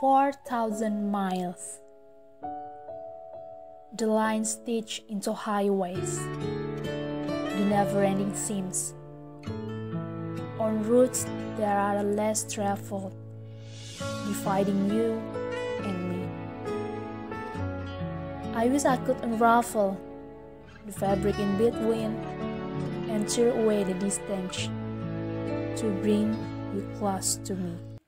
4,000 miles. The lines stitch into highways, the never ending seams. On routes that are less traveled, dividing you and me. I wish I could unravel the fabric in between and tear away the distance to bring you close to me.